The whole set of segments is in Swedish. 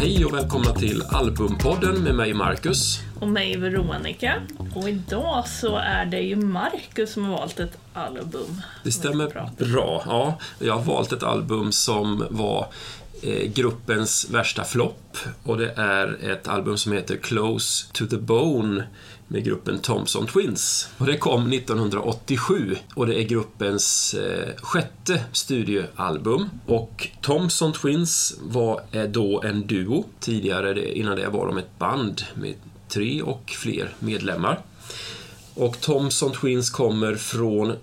Hej och välkomna till Albumpodden med mig Marcus. Och mig Veronica. Och idag så är det ju Marcus som har valt ett album. Det stämmer bra. Ja, jag har valt ett album som var Eh, gruppens värsta flopp och det är ett album som heter Close to the Bone med gruppen Thompson Twins. Och det kom 1987 och det är gruppens eh, sjätte studioalbum. Och Thompson Twins var eh, då en duo. Tidigare, innan det var de ett band med tre och fler medlemmar. Och Thompson Twins kommer från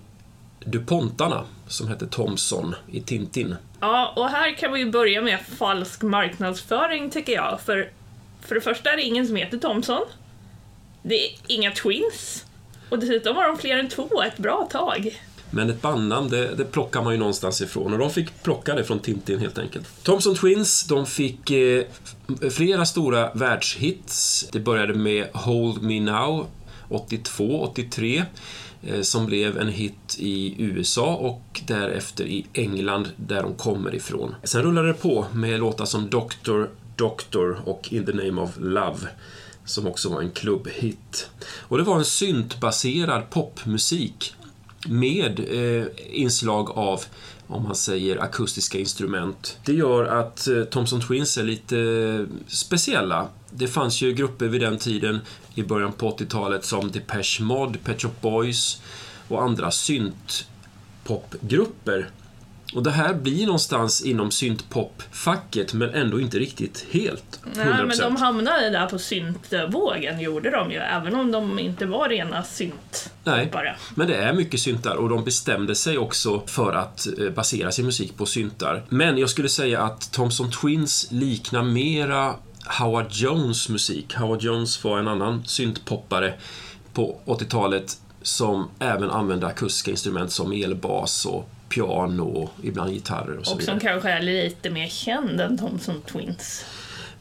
DuPontarna som hette Thomson i Tintin. Ja, och här kan vi ju börja med falsk marknadsföring tycker jag. För, för det första är det ingen som heter Thomson. Det är inga twins. Och dessutom var de fler än två ett bra tag. Men ett bandnamn, det, det plockar man ju någonstans ifrån och de fick plocka det från Tintin helt enkelt. Thompson Twins, de fick eh, flera stora världshits. Det började med Hold Me Now 82, 83 eh, Eh, som blev en hit i USA och därefter i England där de kommer ifrån. Sen rullade det på med låtar som Doctor, Doctor och In the Name of Love som också var en klubbhit. Och det var en syntbaserad popmusik med eh, inslag av om man säger akustiska instrument. Det gör att eh, Thompson Twins är lite eh, speciella. Det fanns ju grupper vid den tiden i början på 80-talet som Depeche Mode, Pet Shop Boys och andra syntpopgrupper och det här blir någonstans inom syntpop-facket men ändå inte riktigt helt. 100%. Nej, men de hamnade där på syntvågen, gjorde de ju, även om de inte var rena synt Nej, men det är mycket syntar och de bestämde sig också för att eh, basera sin musik på syntar. Men jag skulle säga att Thompson Twins liknar mera Howard Jones musik. Howard Jones var en annan syntpoppare på 80-talet som även använde akustiska instrument som elbas och piano och ibland gitarrer och så och vidare. Och som kanske är lite mer känd än Thompson Twins.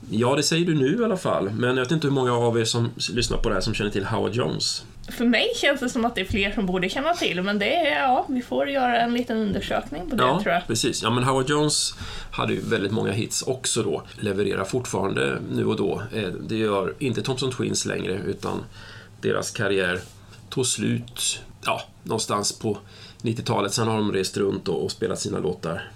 Ja, det säger du nu i alla fall. Men jag vet inte hur många av er som lyssnar på det här som känner till Howard Jones. För mig känns det som att det är fler som borde känna till, men det är, ja, vi får göra en liten undersökning på det ja, tror jag. precis. Ja, men Howard Jones hade ju väldigt många hits också då. Levererar fortfarande nu och då. Eh, det gör inte Thompson Twins längre, utan deras karriär tog slut, ja, någonstans på 90-talet. Sen har de rest runt och, och spelat sina låtar.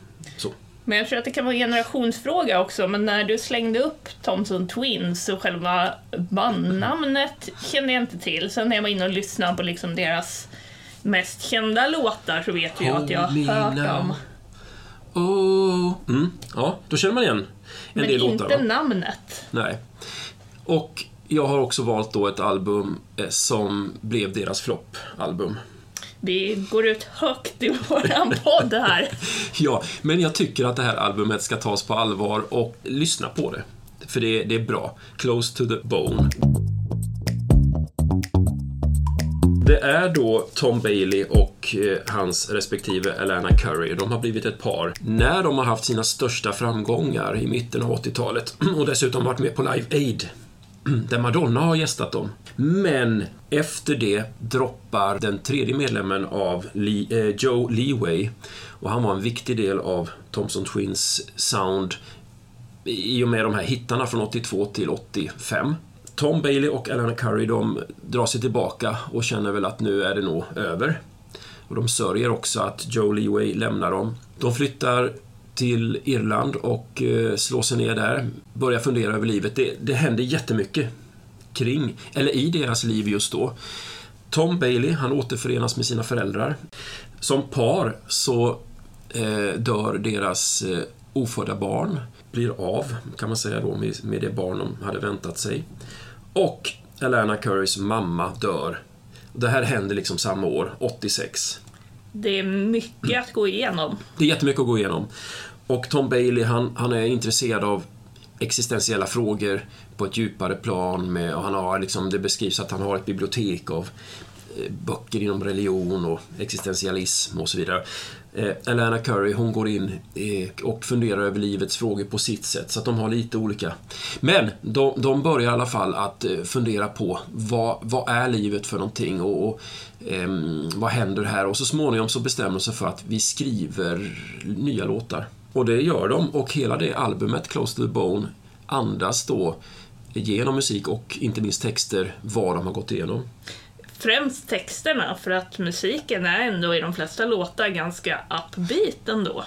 Men jag tror att det kan vara en generationsfråga också, men när du slängde upp Thompson Twins och själva bandnamnet kände jag inte till. Sen när jag var inne och lyssnade på liksom deras mest kända låtar så vet jag att jag har hört dem. Oh. Mm. Ja, då känner man igen en men del låtar. Men inte namnet. Nej. Och jag har också valt då ett album eh, som blev deras floppalbum. Vi går ut högt i våran podd här. ja, men jag tycker att det här albumet ska tas på allvar och lyssna på det. För det, det är bra. Close to the bone. Det är då Tom Bailey och eh, hans respektive Alana Curry. De har blivit ett par när de har haft sina största framgångar i mitten av 80-talet och dessutom varit med på Live Aid där Madonna har gästat dem. Men efter det droppar den tredje medlemmen av Lee, eh, Joe Leeway och han var en viktig del av Thompson Twins sound i och med de här hittarna från 82 till 85. Tom Bailey och Alana Curry de drar sig tillbaka och känner väl att nu är det nog över. Och de sörjer också att Joe Leeway lämnar dem. De flyttar till Irland och eh, slår sig ner där, börjar fundera över livet. Det, det händer jättemycket kring, eller i deras liv just då. Tom Bailey, han återförenas med sina föräldrar. Som par så eh, dör deras eh, ofödda barn, blir av, kan man säga då, med, med det barn de hade väntat sig. Och Alana Currys mamma dör. Det här händer liksom samma år, 86. Det är mycket att gå igenom. Det är jättemycket att gå igenom. Och Tom Bailey, han, han är intresserad av existentiella frågor på ett djupare plan. Med, och han har liksom, det beskrivs att han har ett bibliotek av eh, böcker inom religion och existentialism och så vidare. Eh, Alana Curry, hon går in eh, och funderar över livets frågor på sitt sätt, så att de har lite olika. Men de, de börjar i alla fall att eh, fundera på vad, vad är livet för någonting och, och eh, vad händer här? Och så småningom så bestämmer de sig för att vi skriver nya låtar. Och det gör de och hela det albumet, Close to the Bone, andas då genom musik och inte minst texter vad de har gått igenom. Främst texterna, för att musiken är ändå i de flesta låtar ganska upbeat ändå.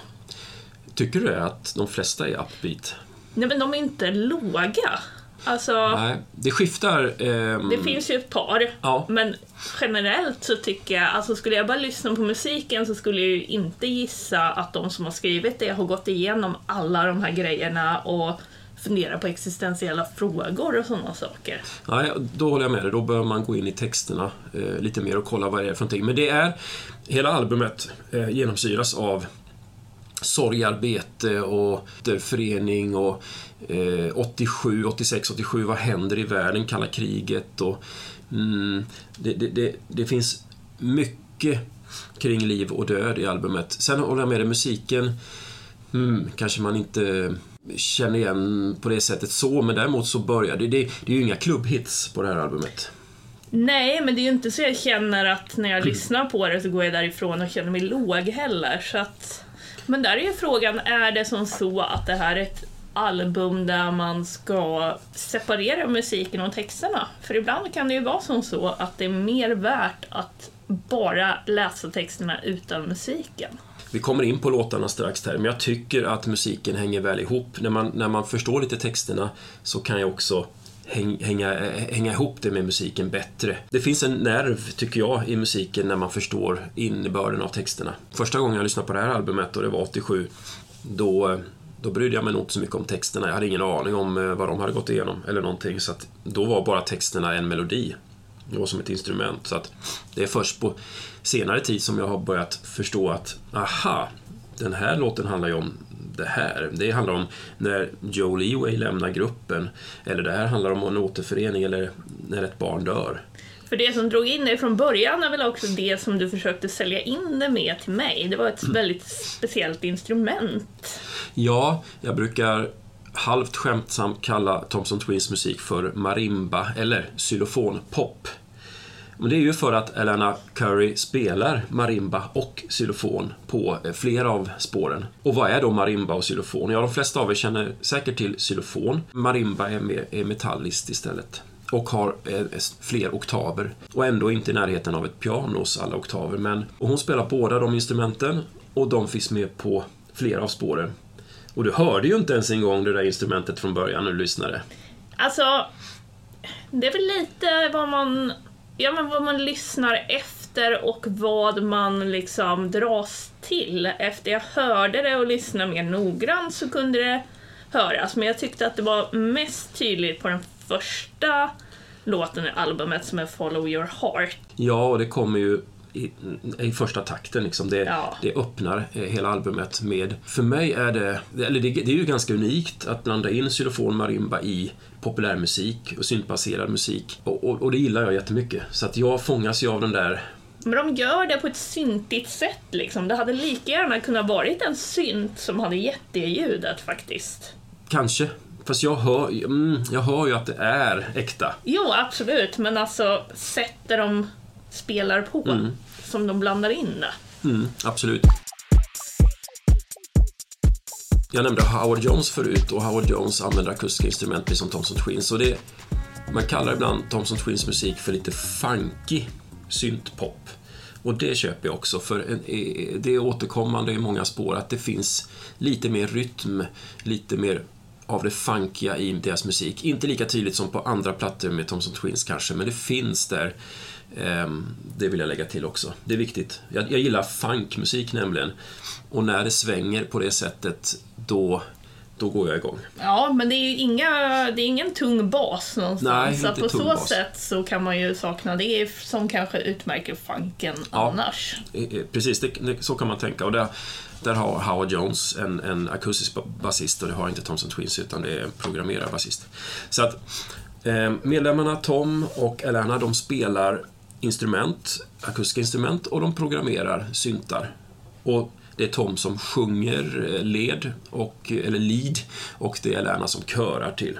Tycker du att de flesta är upbeat? Nej, men de är inte låga. Alltså, Nej, det skiftar. ehm, det finns ju ett par. Ja. Men generellt så tycker jag, alltså skulle jag bara lyssna på musiken så skulle jag ju inte gissa att de som har skrivit det har gått igenom alla de här grejerna och funderar på existentiella frågor och sådana saker. Nej, då håller jag med dig. Då bör man gå in i texterna eh, lite mer och kolla vad det är för någonting. Men det är, hela albumet eh, genomsyras av sorgarbete och förening och eh, 87, 86, 87, vad händer i världen, kalla kriget och mm, det, det, det, det finns mycket kring liv och död i albumet. Sen håller jag med dig, musiken mm, kanske man inte känner igen på det sättet så, men däremot så börjar det, det, det är ju inga klubbhits på det här albumet. Nej, men det är ju inte så jag känner att när jag lyssnar på det så går jag därifrån och känner mig låg heller. Så att... Men där är ju frågan, är det som så att det här är ett album där man ska separera musiken och texterna? För ibland kan det ju vara som så att det är mer värt att bara läsa texterna utan musiken. Vi kommer in på låtarna strax här, men jag tycker att musiken hänger väl ihop. När man, när man förstår lite texterna så kan jag också häng, hänga, hänga ihop det med musiken bättre. Det finns en nerv, tycker jag, i musiken när man förstår innebörden av texterna. Första gången jag lyssnade på det här albumet, och det var 87, då, då brydde jag mig nog inte så mycket om texterna. Jag hade ingen aning om eh, vad de hade gått igenom eller någonting, så att då var bara texterna en melodi. Det var som ett instrument. Så att det är först på senare tid som jag har börjat förstå att aha, den här låten handlar ju om det här. Det handlar om när Joe Leeway lämnar gruppen. Eller det här handlar om en återförening eller när ett barn dör. För det som drog in dig från början är väl också det som du försökte sälja in det med till mig. Det var ett väldigt speciellt instrument. Ja, jag brukar halvt skämtsamt kalla Thompson Twins musik för marimba eller xylofonpop. Men det är ju för att Elena Curry spelar marimba och xylofon på eh, flera av spåren. Och vad är då marimba och xylofon? Ja, de flesta av er känner säkert till xylofon. Marimba är, mer, är metalliskt istället och har eh, fler oktaver och ändå inte i närheten av ett pianos alla oktaver. Men, och hon spelar båda de instrumenten och de finns med på flera av spåren. Och du hörde ju inte ens en gång det där instrumentet från början när du lyssnade. Alltså, det är väl lite vad man, ja, men vad man lyssnar efter och vad man liksom dras till. Efter jag hörde det och lyssnade mer noggrant så kunde det höras, men jag tyckte att det var mest tydligt på den första låten i albumet som är Follow your heart. Ja, och det kommer ju i, i första takten. Liksom. Det, Ja. det öppnar eh, hela albumet med... För mig är det... Eller det, det är ju ganska unikt att blanda in xylofon marimba i populärmusik och syntbaserad musik. Och, och, och det gillar jag jättemycket. Så att jag fångas ju av den där... Men de gör det på ett syntigt sätt liksom. Det hade lika gärna kunnat varit en synt som hade gett det ljudet faktiskt. Kanske. Fast jag hör, mm, jag hör ju att det är äkta. Jo, absolut, men alltså sättet de spelar på, som de blandar in det. Mm, absolut. Jag nämnde Howard Jones förut och Howard Jones använder akustiska instrument precis som Thompson Twins. Och det, man kallar ibland Thompson Twins musik för lite funky syntpop. Och det köper jag också, för en- det är återkommande i många spår att det finns lite mer rytm, lite mer av det funkiga i deras musik. Inte lika tydligt som på andra plattor med Thompson Twins kanske, men det finns där. Ehm, Det vill jag lägga till också. Det är viktigt. Jag, jag gillar funkmusik nämligen. Och när det svänger på det sättet, då, då går jag igång. Ja, men det är ju inga, det är ingen tung bas någonstans. Nej, så inte på tung så bas. sätt så kan man ju sakna det som kanske utmärker funken Ja. annars. Eh, eh, Precis, det, det, så kan man tänka. Och där, där har Howard Jones en, en akustisk ba- basist och det har inte Thompson Twins utan det är en programmerad basist. Så att eh, medlemmarna Tom och Alana de spelar instrument, akustiska instrument och de programmerar syntar. Och det är Tom som sjunger eh, led, och, eller lead och det är Alana som körar till.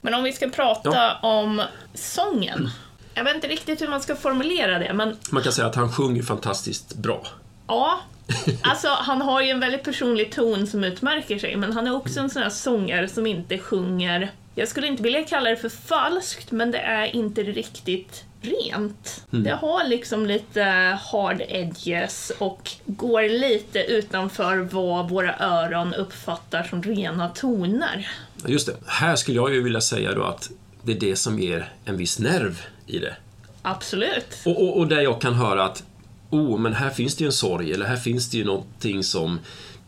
Men om vi ska prata om sången. Jag vet inte riktigt hur man ska formulera det, men Man kan säga att han sjunger fantastiskt bra. ja. Alltså, han har ju en väldigt personlig ton som utmärker sig, men han är också en sån här sångare som inte sjunger jag skulle inte vilja kalla det för falskt, men det är inte riktigt rent. Mm. Det har liksom lite hard edges och går lite utanför vad våra öron uppfattar som rena toner. Just det. Här skulle jag ju vilja säga då att det är det som ger en viss nerv i det. Absolut. Och, och, och där jag kan höra att oh, men här finns det ju en sorg, eller här finns det ju någonting som,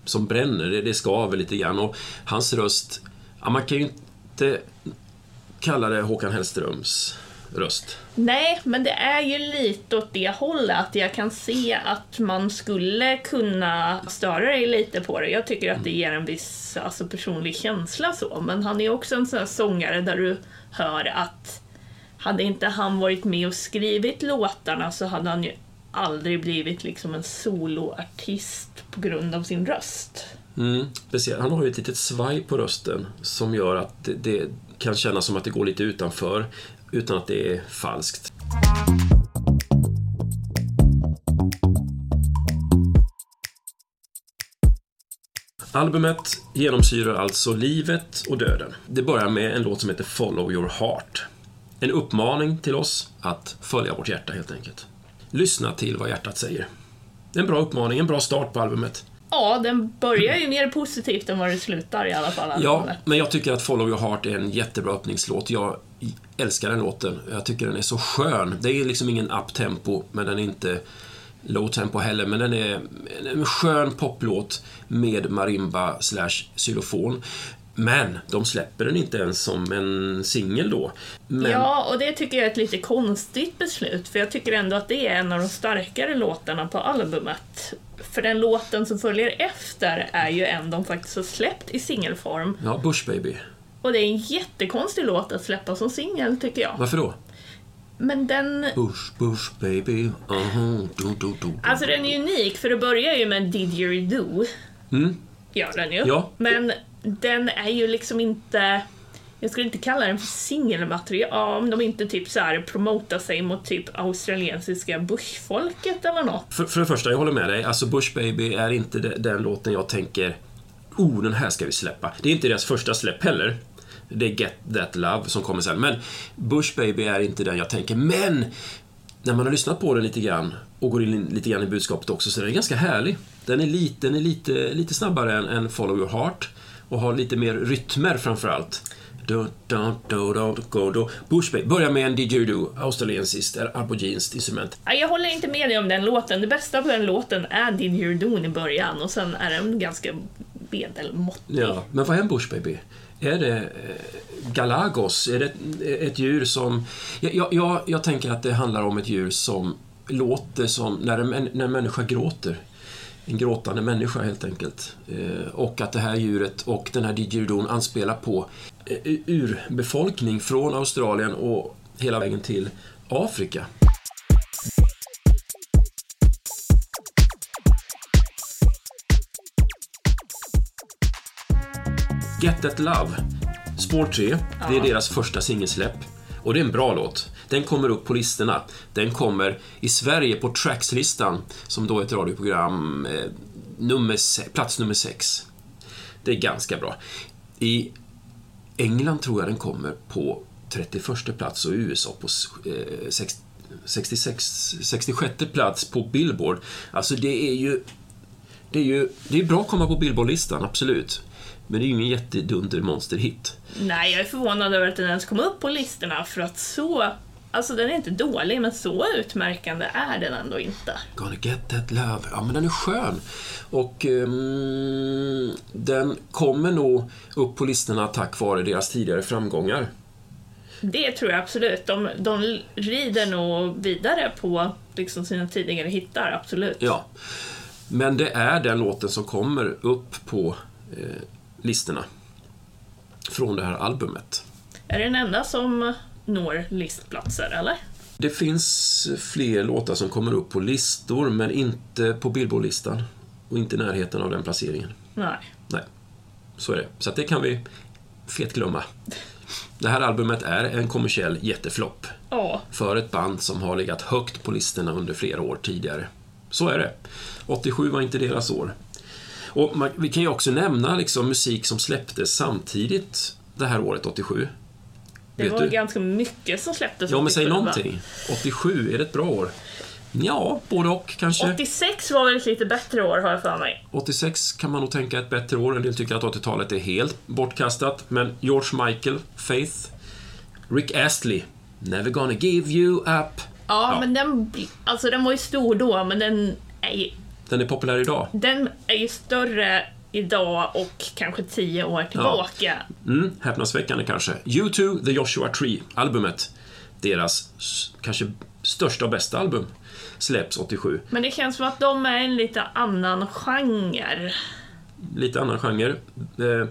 som bränner, det, det skaver lite grann. Och hans röst, ja, man kan ju inte kalla det Håkan Hellströms röst. Nej, men det är ju lite åt det hållet att jag kan se att man skulle kunna störa dig lite på det. Jag tycker att det ger en viss alltså, personlig känsla så, men han är också en sån här sångare där du hör att hade inte han varit med och skrivit låtarna så hade han ju aldrig blivit liksom en soloartist på grund av sin röst. Mm, speciellt. Han har ju ett litet svaj på rösten som gör att det, det kan kännas som att det går lite utanför utan att det är falskt. Albumet genomsyrar alltså livet och döden. Det börjar med en låt som heter Follow your heart. En uppmaning till oss att följa vårt hjärta helt enkelt. Lyssna till vad hjärtat säger. En bra uppmaning, en bra start på albumet. Ja, den börjar ju mer positivt än vad det slutar i alla fall. Ja, men jag tycker att Follow Your Heart är en jättebra öppningslåt. Jag älskar den låten. Jag tycker den är så skön. Det är liksom ingen up-tempo, men den är inte low tempo heller. Men den är en skön poplåt med marimba slash xylofon. Men de släpper den inte ens som en singel då. Men... Ja, och det tycker jag är ett lite konstigt beslut, för jag tycker ändå att det är en av de starkare låtarna på albumet. För den låten som följer efter är ju en de faktiskt har släppt i singelform. Ja, Bush Baby. Och det är en jättekonstig låt att släppa som singel, tycker jag. Varför då? Men den... Bush, Bush Baby, uh-huh, do, do, do, Alltså den är unik, för det börjar ju med Did You Do. Mm. Gör den ju. Ja. Men den är ju liksom inte... Jag skulle inte kalla den för singelmaterial om de inte typ så här promotar sig mot typ australiensiska bushfolket eller något. För, för det första, jag håller med dig. Alltså Bush Baby är inte den låten jag tänker Oh, den här ska vi släppa. Det är inte deras första släpp heller. Det är Get That Love som kommer sen. Men Bush Baby är inte den jag tänker. Men när man har lyssnat på den lite grann och går in lite grann i budskapet också så är den ganska härlig. Den är lite, den är lite, lite snabbare än, än Follow Your Heart och har lite mer rytmer framför allt. Do, do, do, do, go, do. Bush Baby börjar med en didgeridoo, australiensiskt, eller aboriginskt instrument. Jag håller inte med dig om den låten. Det bästa på den låten är Did You Do i början och sen är den ganska medelmåttig. Ja, men vad är en Bush Baby? Är det eh, Galagos? Är det ett, djur som... Jag, jag- jag, tänker att det handlar om ett djur som låter som när en, när en människa gråter. En gråtande människa helt enkelt. Eh, och att det här djuret och den här didgeridon anspelar på eh, urbefolkning från Australien och hela vägen till Afrika. Get That Love, spår 3, det är deras första singelsläpp. Och det är en bra låt. Den kommer upp på listorna. Den kommer i Sverige på Trackslistan som då är ett radioprogram, eh, nummer, plats nummer 6. Det är ganska bra. I England tror jag den kommer på 31 plats och i USA på eh, sex- 66, 66 plats på Billboard. Alltså det är ju... Det är ju det är bra att komma på Billboard-listan, absolut. Men det är ju ingen jättedunder monsterhit. Nej, jag är förvånad över att den ens kom upp på listorna för att så... Alltså den är inte dålig, men så utmärkande är den ändå inte. Gonna get that love. Ja, men den är skön. Och ehm, den kommer nog upp på listorna tack vare deras tidigare framgångar. Det tror jag absolut. De, de rider nog vidare på liksom sina tidigare hittar, absolut. Ja. Men det är den låten som kommer upp på eh, listorna från det här albumet. Är det den enda som når listplatser, eller? Det finns fler låtar som kommer upp på listor, men inte på Billboard-listan. Och inte i närheten av den placeringen. Nej. Nej, så är det. Så det kan vi fet glömma. Det här albumet är en kommersiell jätteflopp Ja, för ett band som har legat högt på listorna under flera år tidigare. Så är det. 87 var inte deras år. Och man, vi kan ju också nämna liksom musik som släpptes samtidigt det här året, 87. Det Vet var du? ganska mycket som släpptes Ja, men säg 87, va? någonting. 87, är det ett bra år? Ja, både och kanske. 86 var väl ett lite bättre år har jag för mig. 86 kan man nog tänka ett bättre år. En del tycker att 80-talet är helt bortkastat. Men George Michael, Faith, Rick Astley, Never gonna give you up. Ja, Ja. men den, alltså den var ju stor då, men den är, ju- Den är populär idag. den är ju större idag och kanske tio år tillbaka. Mm, häpnadsväckande kanske. U2, The Joshua Tree, albumet. Deras kanske största och bästa album. Släpps 87. Men det känns som att de är en lite annan genre. Lite annan genre. Eh,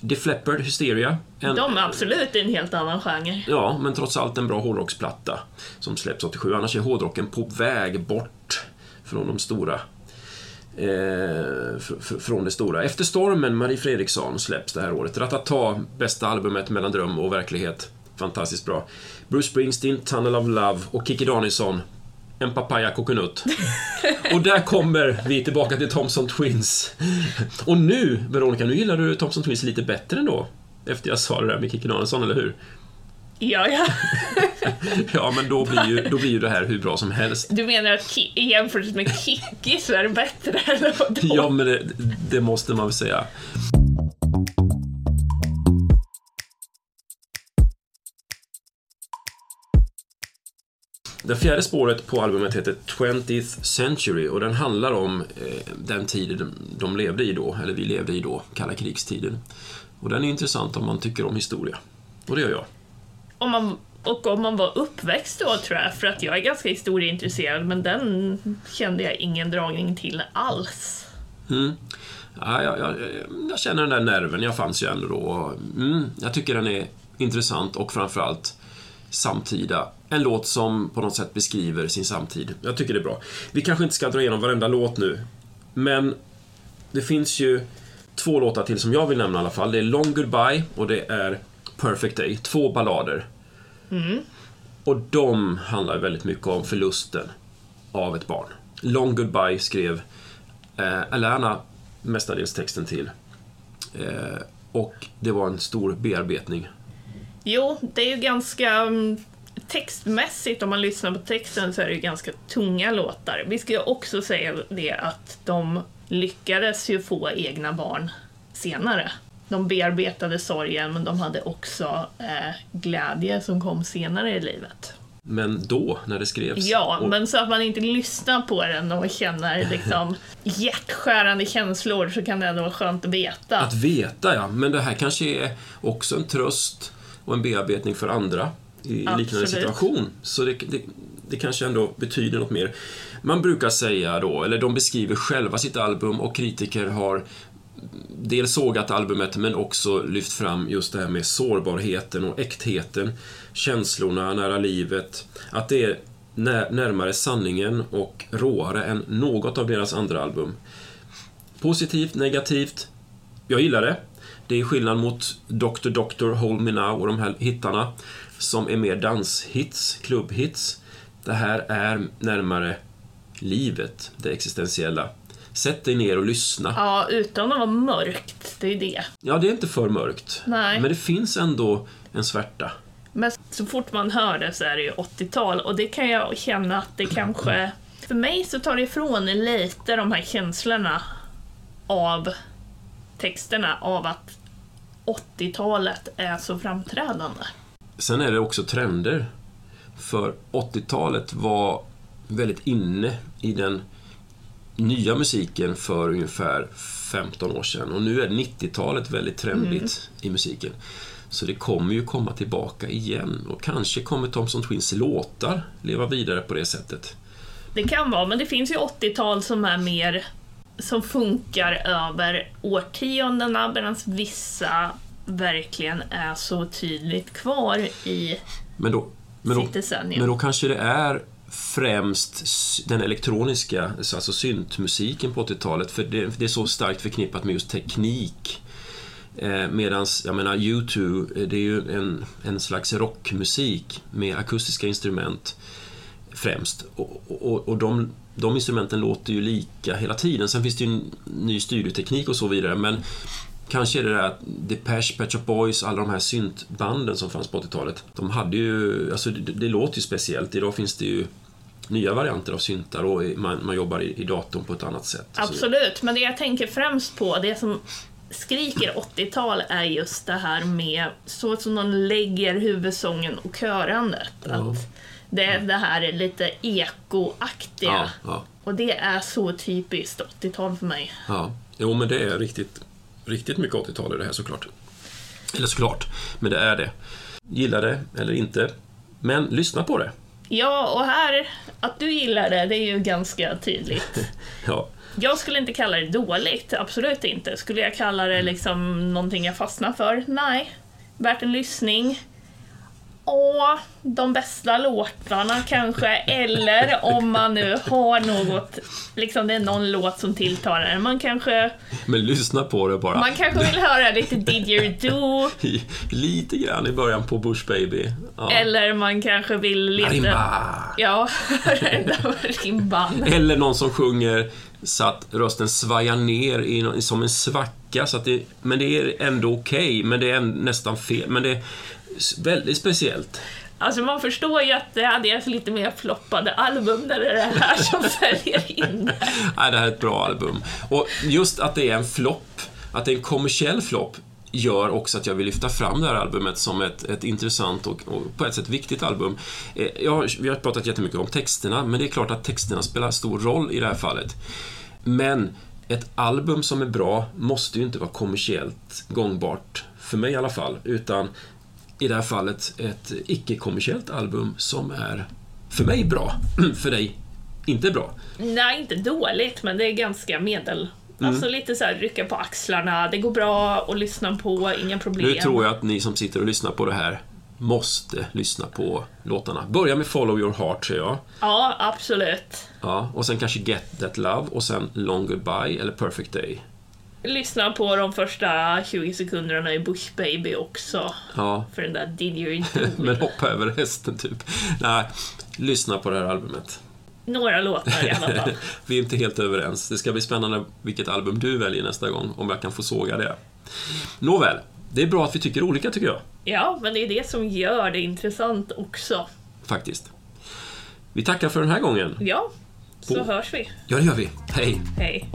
Def Leppard, Hysteria. En, De är absolut en helt annan genre. Ja, men trots allt en bra hårdrocksplatta som släpps 87. Annars är hårdrocken på väg bort från de stora. Eh, fr- fr- från det stora. Efter stormen, Marie Fredriksson släpps det här året. Ratata, bästa albumet mellan dröm och verklighet. Fantastiskt bra. Bruce Springsteen, Tunnel of Love och Kikki Danielsson, En papaya coconut. och där kommer vi tillbaka till Thompson Twins. Och nu, Veronica, nu gillar du Thompson Twins lite bättre ändå. Efter jag sa det där med Kikki Danielsson, eller hur? Ja, ja. Ja, men då blir, ju, då blir ju det här hur bra som helst. Du menar att i jämförelse med Kikki så är det bättre, eller vadå? Ja, men det, det måste man väl säga. Det fjärde spåret på albumet heter 20th Century och den handlar om eh, den tiden de, de levde i då, eller vi levde i då, kalla krigstiden. Och den är intressant om man tycker om historia. Och det gör jag. Om man, och om man var uppväxt då tror jag, för att jag är ganska historieintresserad, men den kände jag ingen dragning till alls. Mm. Ja, jag, jag, jag känner den där nerven, jag fanns ju ändå då. Mm, jag tycker den är intressant och framförallt samtida. En låt som på något sätt beskriver sin samtid. Jag tycker det är bra. Vi kanske inte ska dra igenom varenda låt nu, men det finns ju två låtar till som jag vill nämna i alla fall. Det är Long Goodbye och det är Perfect Day. Två ballader. Och de handlar väldigt mycket om förlusten av ett barn. Long Goodbye skrev eh, Alana mestadels texten till. Eh, och det var en stor bearbetning. Jo, det är ju ganska mm, textmässigt, om man lyssnar på texten, så är det ju ganska tunga låtar. Vi ska ju också säga det att de lyckades ju få egna barn senare. De bearbetade sorgen, men de hade också eh, glädje som kom senare i livet. Men då, när det skrevs. Ja, och, men så att man inte lyssnar på den och känner liksom hjärtskärande känslor så kan det ändå vara skönt att veta. Att veta, ja. Men det här kanske är också en tröst och en bearbetning för andra i liknande Absolut. situation. Så det, det, det kanske ändå betyder något mer. Man brukar säga då, eller de beskriver själva sitt album och kritiker har dels sågat albumet men också lyft fram just det här med sårbarheten och äktheten, känslorna nära livet. Att det är närmare sanningen och råare än något av deras andra album. Positivt, negativt. Jag gillar det. Det är skillnad mot Dr. Doctor, Hold Me Now och de här hittarna som är mer danshits, klubbhits. Det här är närmare livet, det existentiella. Sätt dig ner och lyssna. Ja, utan att vara mörkt, det är ju det. Ja, det är inte för mörkt. Nej. Men det finns ändå en svärta. Men så fort man hör det så är det ju 80-tal och det kan jag känna att det kanske... För mig så tar det ifrån lite de här känslorna av texterna, av att 80-talet är så framträdande. Sen är det också trender. För 80-talet var väldigt inne i den nya musiken för ungefär 15 år sedan. Och nu är 90-talet väldigt trendigt i musiken. Så det kommer ju komma tillbaka igen. Och kanske kommer Thompson Twins låtar leva vidare på det sättet. Det kan vara, men det finns ju 80-tal som är mer som funkar över årtiondena medan vissa verkligen är så tydligt kvar i Men då, men då, sitt decennium. men då kanske det är främst den elektroniska, alltså syntmusiken på 80-talet, för det, det är så starkt förknippat med just teknik. Eh, Medan, jag menar, U2, eh, det är ju en, en slags rockmusik med akustiska instrument främst. Och, och, och de, de instrumenten låter ju lika hela tiden. Sen finns det ju en ny studioteknik och så vidare, men Kanske är det där att Depeche, Pet Shop Boys, alla de här syntbanden som fanns på 80-talet. De hade ju, alltså det, det låter ju speciellt. Idag finns det ju nya varianter av syntar och man, man jobbar i, i datorn på ett annat sätt. Absolut, men det jag tänker främst på, det som skriker 80-tal är just det här med så som de lägger huvudsången och körandet. Ja. Att det är det här lite ekoaktiga. Ja, ja, Och det är så typiskt 80-tal för mig. ja. Jo, men det är riktigt, riktigt mycket 80-tal i det här såklart. Eller såklart, men det är det. Gillar det eller inte, men lyssna på det. Ja, och här, att du gillar det, det är ju ganska tydligt. Ja, Jag skulle inte kalla det dåligt, absolut inte. Skulle jag kalla det liksom någonting jag fastnar för? Nej. Värt en lyssning. Och de bästa låtarna kanske, eller om man nu har något, liksom det är någon låt som tilltalar en. Man kanske, men lyssna på det bara. man kanske vill höra lite Did You Do, Lite grann i början på Bush Baby. Ja. eller man kanske vill lite... Marimba. Ja, rimban. Eller någon som sjunger så att rösten svajar ner i, som en svacka. Så att det, men det är ändå okej, men det är nästan fel. Men det väldigt speciellt. Alltså man förstår ju att det är lite mer floppade album där det är det här som följer in. Nej, det här är ett bra album. Och just att det är en flopp, att det är en kommersiell flopp, gör också att jag vill lyfta fram det här albumet som ett, ett intressant och, och på ett sätt viktigt album. Eh, Jag, har- vi har pratat jättemycket om texterna, men det är klart att texterna spelar stor roll i det här fallet. Men ett album som är bra måste ju inte vara kommersiellt gångbart, för mig i alla fall, utan i det här fallet ett icke-kommersiellt album som är, för mig, bra. för dig, inte bra. Nej, inte dåligt, men det är ganska medel. Alltså lite så här rycka på axlarna, det går bra att lyssna på, inga problem. Nu tror jag att ni som sitter och lyssnar på det här måste lyssna på låtarna. Börja med Follow Your Heart, säger jag. Ja, absolut. Ja, och sen kanske Get That Love och sen Long Goodbye eller Perfect Day. Lyssna på de första 20 sekunderna i Bush Baby också. Ja, För den där Did You Do. men hoppa över resten typ. Nej, lyssna på det här albumet. Några låtar i alla fall. Vi är inte helt överens. Det ska bli spännande vilket album du väljer nästa gång, om jag kan få såga det. Nåväl, det är bra att vi tycker olika tycker jag, Ja, men det är det som gör det intressant också. faktiskt. Vi tackar för den här gången. Ja, så På- hörs vi. Ja, det gör vi. Hej! Hej.